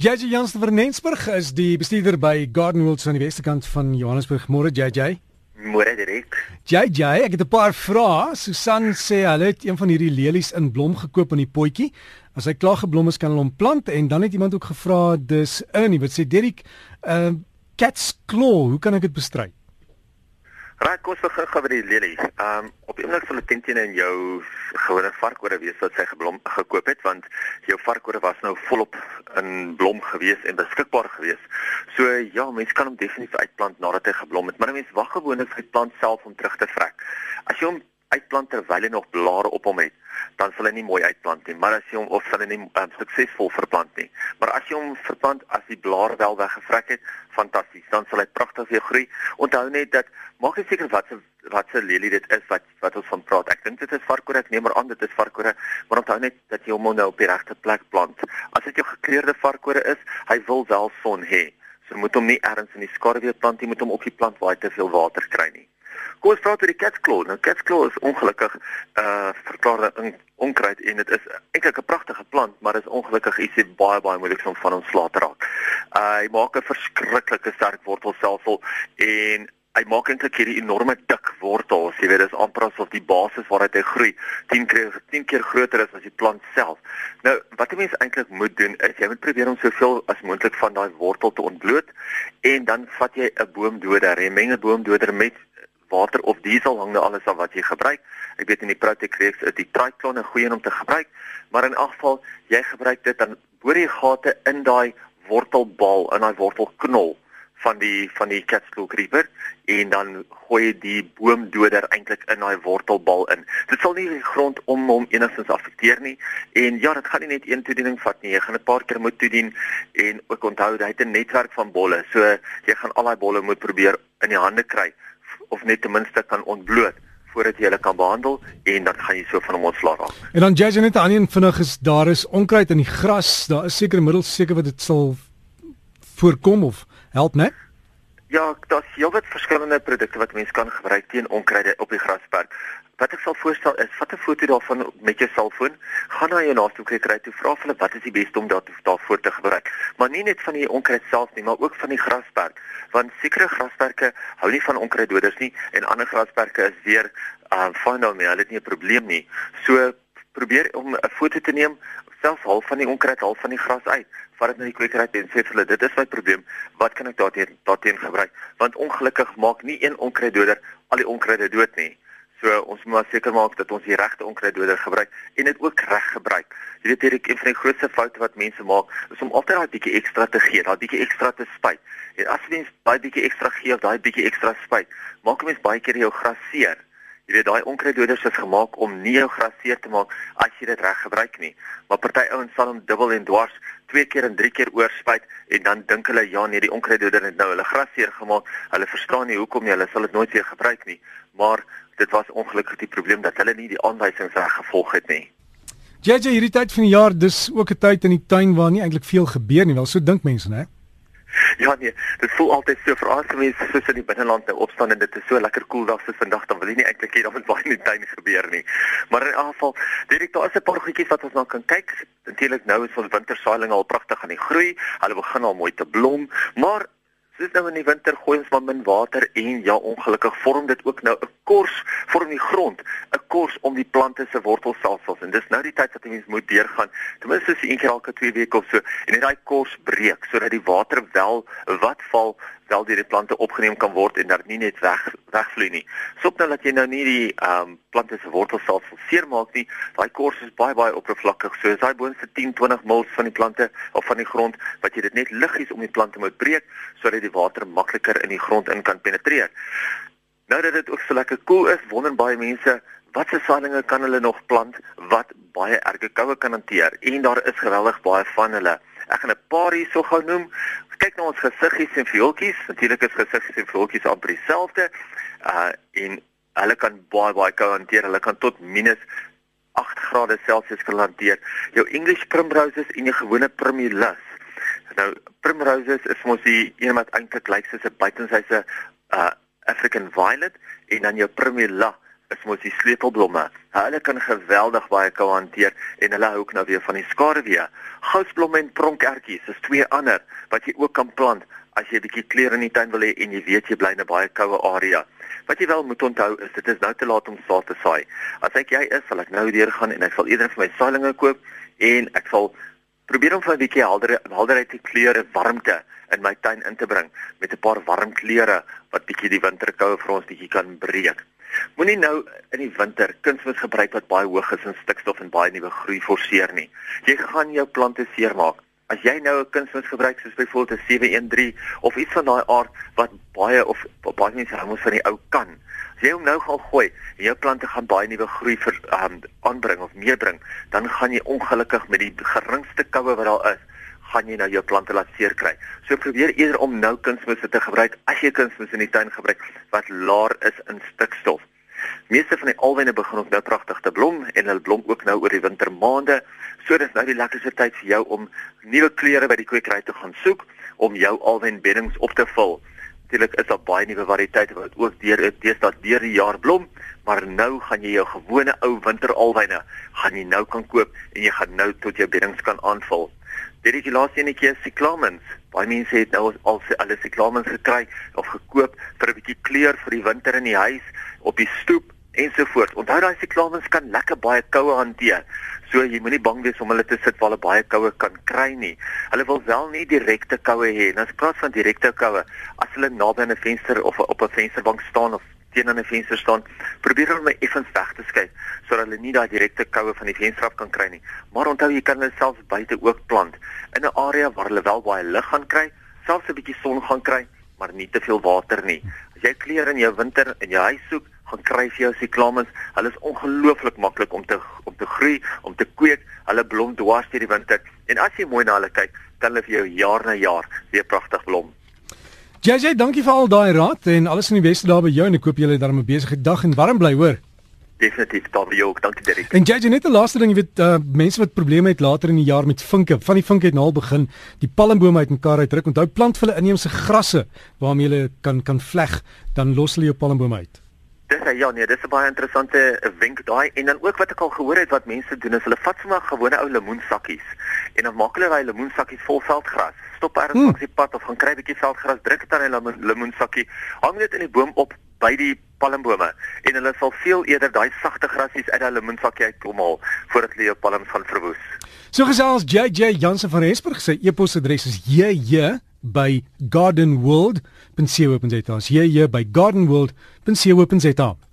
JJ Jansen van Rensburg is die bestuurder by Garden Worlds aan die westerkant van Johannesburg. Môre JJ. Môre direk. JJ, ek het 'n paar vrae. Susan sê hulle het een van hierdie lelies in blom gekoop in die potjie. As hy klaar geblom is, kan hulle hom plant en dan het iemand ook gevra dis in, wat sê Derek, uh cat's claw, hoe kan ek dit bestry? Raak kos begin gaan by die lelie. Ehm um, op die oomblik sal dit teen in jou gewone varkore wees wat sy geblom gekoop het want jou varkore was nou volop in blom gewees en beskikbaar gewees. So ja, mense kan hom definitief uitplant nadat hy geblom het, maar mense wag gewoonlik vir die plant self om terug te vrek. As jy hom uitplant terwyl hy nog blare op hom het, dan sal hy nie mooi uitplant nie, maar as jy hom of sal hy nie um, suksesvol verplant nie. Maar as jy hom verplant as die blare wel weggevrek het, fantasties, dan sal hy pragtig weer groei. Onthou net dat maak jy seker wat se wat se lelie dit is wat wat ons van praat. Ek dink dit is varkore, ek neem maar aan dit is varkore, maar onthou net dat jy hom nou op die regte plek plant. As dit jou gekleurde varkore is, hy wil wel son hê. So moet hom nie ergens in die skaduwee plant nie, moet hom op die plant waar hy te veel water kry nie. Kom ons praat oor die catsclaw. Nou catsclaw is ongelukkig uh verklaarde in onkruid en dit is eintlik 'n pragtige plant, maar is ongelukkig ietsie baie baie moeilik om van ontslae te raak. Uh hy maak 'n verskriklike sterk wortelstelsel en hy maak eintlik hierdie enorme dik wortels. Jy weet, dis amper asof die basis waaruit hy groei 10 keer 10 keer groter is as die plant self. Nou, wat 'n mens eintlik moet doen is jy moet probeer om soveel as moontlik van daai wortel te ontbloot en dan vat jy 'n boomdoder, jy meng 'n boomdoder met water of diesel hang nou alles af wat jy gebruik. Ek weet in die Protecrex is die triklon 'n goeie een om te gebruik, maar in geval jy gebruik dit dan boor jy gate in daai wortelbal in daai wortelknol van die van die catsclaw creeper en dan gooi jy die boomdoder eintlik in daai wortelbal in. Dit sal nie die grond om hom enigstens affekteer nie en ja, dit gaan nie net een toediening vat nie. Jy gaan 'n paar keer moet toedien en ook onthou hy het 'n netwerk van bolle. So jy gaan al daai bolle moet probeer in die hande kry of net ten minste kan ontbloot voordat jy hulle kan behandel en dan gaan jy so van hom ontslaa raak. En dan judge net aan een vinnig is daar is onkruid in die gras, daar is seker middels seker wat dit sal voorkom of help net? Ja, daar's heelwat verskillende produkte wat mens kan gebruik teen onkruide op die grasperk. Wat ek sal voorstel is, vat 'n foto daarvan met jou selfoon, gaan na jou naaste kry toe vra hulle wat is die beste om daar daarvoor te gebruik. Maar nie net van die onkruid self nie, maar ook van die grasperk, want sekere grasperke hou nie van onkruiddoders nie en ander grasperke is weer uh fine daarmee, hulle het nie 'n probleem nie. So probeer om 'n foto te neem selfs half van die onkruid half van die gras uit dit na die kwekery en sê vir hulle dit is my probleem. Wat kan ek daarteen daarteen gebruik? Want ongelukkig maak nie een onkruiddoder al die onkruide dood nie so ons moet maar seker maak dat ons die regte onkruiddoder gebruik en dit ook reg gebruik jy weet hierdie een van die grootste foute wat mense maak is om altyd daai bietjie ekstra te gee daai bietjie ekstra te spuit en as mens daai bietjie ekstra gee of daai bietjie ekstra spuit maak mens baie keer jou gras seer Jy weet daai onkruiddoders is gemaak om nie jou gras seer te maak as jy dit reg gebruik nie. Maar party ouens sal hom dubbel en dwars twee keer en drie keer oorspuit en dan dink hulle ja nee die onkruiddoder het nou hulle gras seer gemaak. Hulle verstaan nie hoekom nie. Hulle sal dit nooit weer gebruik nie. Maar dit was ongelukkig die probleem dat hulle nie die aanwysings reg gevolg het nie. JJ hierdie tyd van die jaar dis ook 'n tyd in die tuin waar nie eintlik veel gebeur nie. Wel so dink mense, né? Ja nee, dit voel altyd so vir as mense soos in die binneland nou opstaan en dit is so lekker koel dag soos vandag dan wil jy nie eintlik hê daar moet baie in die tuin gebeur nie. Maar in elk geval, direk daar is 'n paar goedjies wat ons nou kan kyk. Natuurlik nou is ons wintersaailinge al pragtig aan die groei. Hulle begin al mooi te blom, maar Dis nou in die winter gooi ons maar min water en ja ongelukkig vorm dit ook nou 'n kors vorm die grond, 'n kors om die plante se wortelstelsels en dis nou die tyd wat jy mens moet deurgaan. Ten minste so een keer elke 2 weke of so en net daai kors breek sodat die water wel wat val wel deur die plante opgeneem kan word en dat nie net weg wegvloei nie. Sop nou dat jy nou nie die ehm um, plante se wortelstelsels seermaak nie. Daai kors is baie baie oppervlakkig. So is daai boonste 10 20 mils van die plante of van die grond wat jy dit net liggies om die plante moet breek sodat die water makliker in die grond in kan penetreer. Nou dat dit ook so lekker koel cool is, wonder baie mense watse saailinge kan hulle nog plant wat baie erge koue kan hanteer en daar is geweldig baie van hulle. Ek gaan 'n paar hierso gou noem kyk na ons gesiggies en voeltjies. Natuurlik is gesiggies en voeltjies amper dieselfde. Uh en hulle kan baie baie koud hanteer. Hulle kan tot minus 8 grade Celsius kan hanteer. Jou English primroses en jou gewone primulus. Nou primroses is mos die een wat eintlik lyk soos 'n buitensyse uh African violet en dan jou primula is mos die sleutelblomme. Hulle kan geweldig baie koue hanteer en hulle hou ook nou weer van die skaduwee. Gousblomme en pronkertjies is twee ander wat jy ook kan plant as jy 'n bietjie kleure in die tuin wil hê en jy weet jy bly in 'n baie koue area. Wat jy wel moet onthou is dit is nou te laat om saad te saai. As ek jy is, sal ek nou weer gaan en ek sal eerder vir my saailinge koop en ek sal probeer om vir 'n bietjie helder helderheid te kleure warmte in my tuin in te bring met 'n paar warm kleure wat bietjie die winterkoue vir ons bietjie kan breek. Moenie nou in die winter kunsmis gebruik wat baie hoog is in stikstof en baie nuwe groei forceer nie. Jy gaan jou plante seermaak. As jy nou 'n kunsmis gebruik soos byvoorbeeld 'n 713 of iets van daai aard wat baie of baie mense hou van die ou kan. As jy hom nou gaan gooi en jou plante gaan baie nuwe groei vir um, aanbring of meebring, dan gaan jy ongelukkig met die geringste koue wat daar is, gaan jy nou jou plante laat seer kry. So probeer eerder om nou kunsmis te gebruik as jy kunsmis in die tuin gebruik wat laer is in stikstof. Meeste van die alwyne begin ook nou pragtig te blom en hulle blom ook nou oor die wintermaande. So dis nou die lekkerste tyd vir jou om nuwe kleure by die kwekery te gaan soek om jou alwyn beddings op te vul. Natuurlik is daar baie nuwe variëteite wat ook deur deesdae deur die jaar blom, maar nou gaan jy jou gewone ou winteralwyne gaan jy nou kan koop en jy gaan nou tot jou beddings kan aanvul. Dit is die laaste enetjie siklamens. Baie mense het nou al al siklamens gekry of gekoop vir 'n bietjie kleur vir die winter in die huis op die stoep ensovoorts. Onthou daai siklamens kan lekker baie koue hanteer. So jy moenie bang wees om hulle te sit waar hulle baie koue kan kry nie. Hulle wil wel nie direkte koue hê. Nou as praat van direkte koue, as hulle naby aan 'n venster of op 'n vensterbank staan of teen 'n venster staan, probeer hulle my effens weg te hulle nie daai direkte koue van die venster af kan kry nie. Maar onthou jy kan hulle selfs buite ook plant in 'n area waar hulle wel baie lig gaan kry, selfs 'n bietjie son gaan kry, maar nie te veel water nie. As jy kleure in jou winter in jou huis soek, gaan kry vir jou siklamens. Hulle is ongelooflik maklik om te om te groei, om te kweek. Hulle blom dwars deur die winter en as jy mooi na hulle kyk, kan hulle vir jou jaar na jaar weer pragtig blom. JJ, dankie vir al daai raad en alles in die beste daar by jou en ek koop julle daar 'n besige dag en warm bly, hoor. Definitief, daar jou ook. Dankie Derek. En JJ, net 'n laaste ding, jy weet, uh, mense wat probleme het later in die jaar met vinke, van die vinke het nou al begin die palmbome uitmekaar uitdruk. Onthou plant vir hulle inheemse grasse waarmee jy kan kan vleg, dan los hulle jou palmbome uit. Dis ja nee, dis 'n baie interessante wenk daai en dan ook wat ek al gehoor het wat mense doen is hulle vat sommer gewone ou lemoensakkies en dan maak hulle daai lemoensakkies vol veldgras stop ergens hmm. langs die pad of gaan kry 'n bietjie veldgras, druk dit aan 'n lemoensakkie, hang dit in die boom op by die palmbome en hulle sal veel eerder daai sagte grasies uit daai lemoensakkie uitkom haal voordat hulle jou palms gaan verwoes. So gesels JJ Jansen van Rensburg se e-posadres is jj by gardenworld.co.za. Jj by gardenworld.co.za.